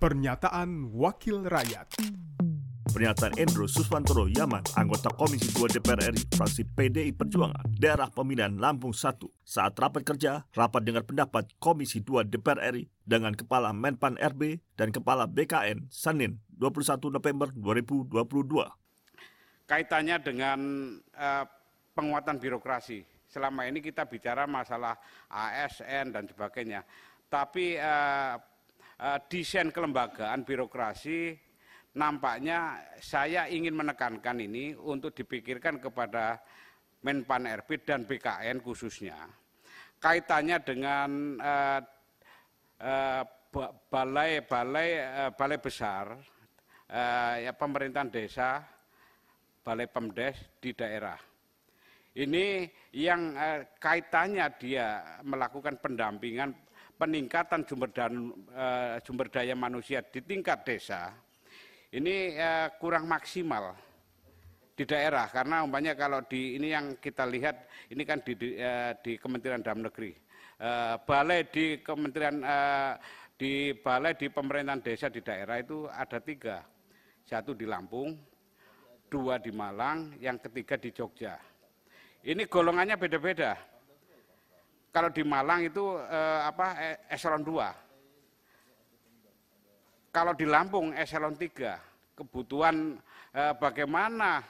Pernyataan Wakil Rakyat Pernyataan Endro Suswantoro Yaman, anggota Komisi 2 DPR RI, fraksi PDI Perjuangan, daerah pemilihan Lampung 1, saat rapat kerja, rapat dengar pendapat Komisi 2 DPR RI dengan Kepala Menpan RB dan Kepala BKN, Senin 21 November 2022. Kaitannya dengan uh, penguatan birokrasi. Selama ini kita bicara masalah ASN dan sebagainya. Tapi uh, uh, desain kelembagaan birokrasi nampaknya saya ingin menekankan ini untuk dipikirkan kepada Menpan RB dan BKN khususnya. Kaitannya dengan uh, uh, balai balai uh, balai besar uh, ya pemerintahan desa, balai pemdes di daerah. Ini yang uh, kaitannya dia melakukan pendampingan peningkatan sumber daya, uh, sumber daya manusia di tingkat desa. Ini uh, kurang maksimal di daerah karena umpamanya kalau di ini yang kita lihat ini kan di, di, uh, di Kementerian Dalam Negeri. Uh, balai di Kementerian uh, di balai di pemerintahan desa di daerah itu ada tiga. Satu di Lampung dua di Malang yang ketiga di Jogja ini golongannya beda-beda kalau di Malang itu eh, apa eh, eselon 2. Kalau di Lampung eselon 3. Kebutuhan eh, bagaimana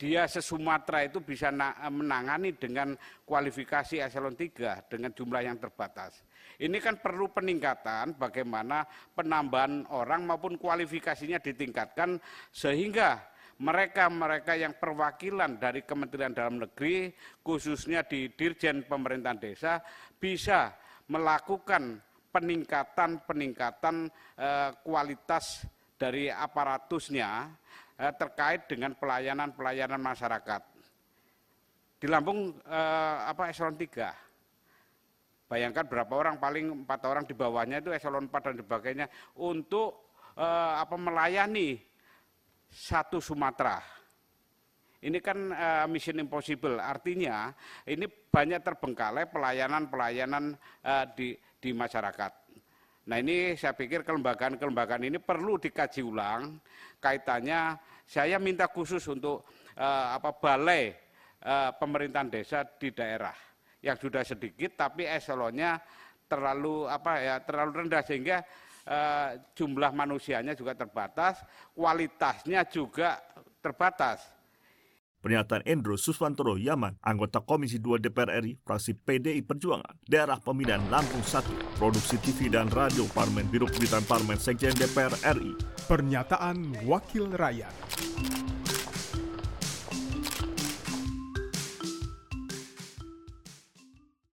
dia se-Sumatera itu bisa menangani dengan kualifikasi eselon 3 dengan jumlah yang terbatas. Ini kan perlu peningkatan bagaimana penambahan orang maupun kualifikasinya ditingkatkan sehingga mereka-mereka yang perwakilan dari Kementerian Dalam Negeri, khususnya di Dirjen Pemerintahan Desa, bisa melakukan peningkatan-peningkatan eh, kualitas dari aparatusnya eh, terkait dengan pelayanan-pelayanan masyarakat. Di Lampung eh, apa eselon 3. Bayangkan berapa orang paling empat orang di bawahnya itu eselon 4 dan sebagainya untuk apa melayani satu Sumatera. Ini kan uh, mission impossible, artinya ini banyak terbengkalai pelayanan-pelayanan uh, di, di masyarakat. Nah ini saya pikir kelembagaan-kelembagaan ini perlu dikaji ulang kaitannya. Saya minta khusus untuk uh, apa balai uh, pemerintahan desa di daerah yang sudah sedikit tapi eselonnya terlalu apa ya terlalu rendah sehingga eh, jumlah manusianya juga terbatas, kualitasnya juga terbatas. Pernyataan Endro Suswantoro Yaman, anggota Komisi 2 DPR RI, fraksi PDI Perjuangan, daerah pemilihan Lampung 1, produksi TV dan radio Parmen Biro Pemberitaan Parmen Sekjen DPR RI. Pernyataan Wakil Rakyat.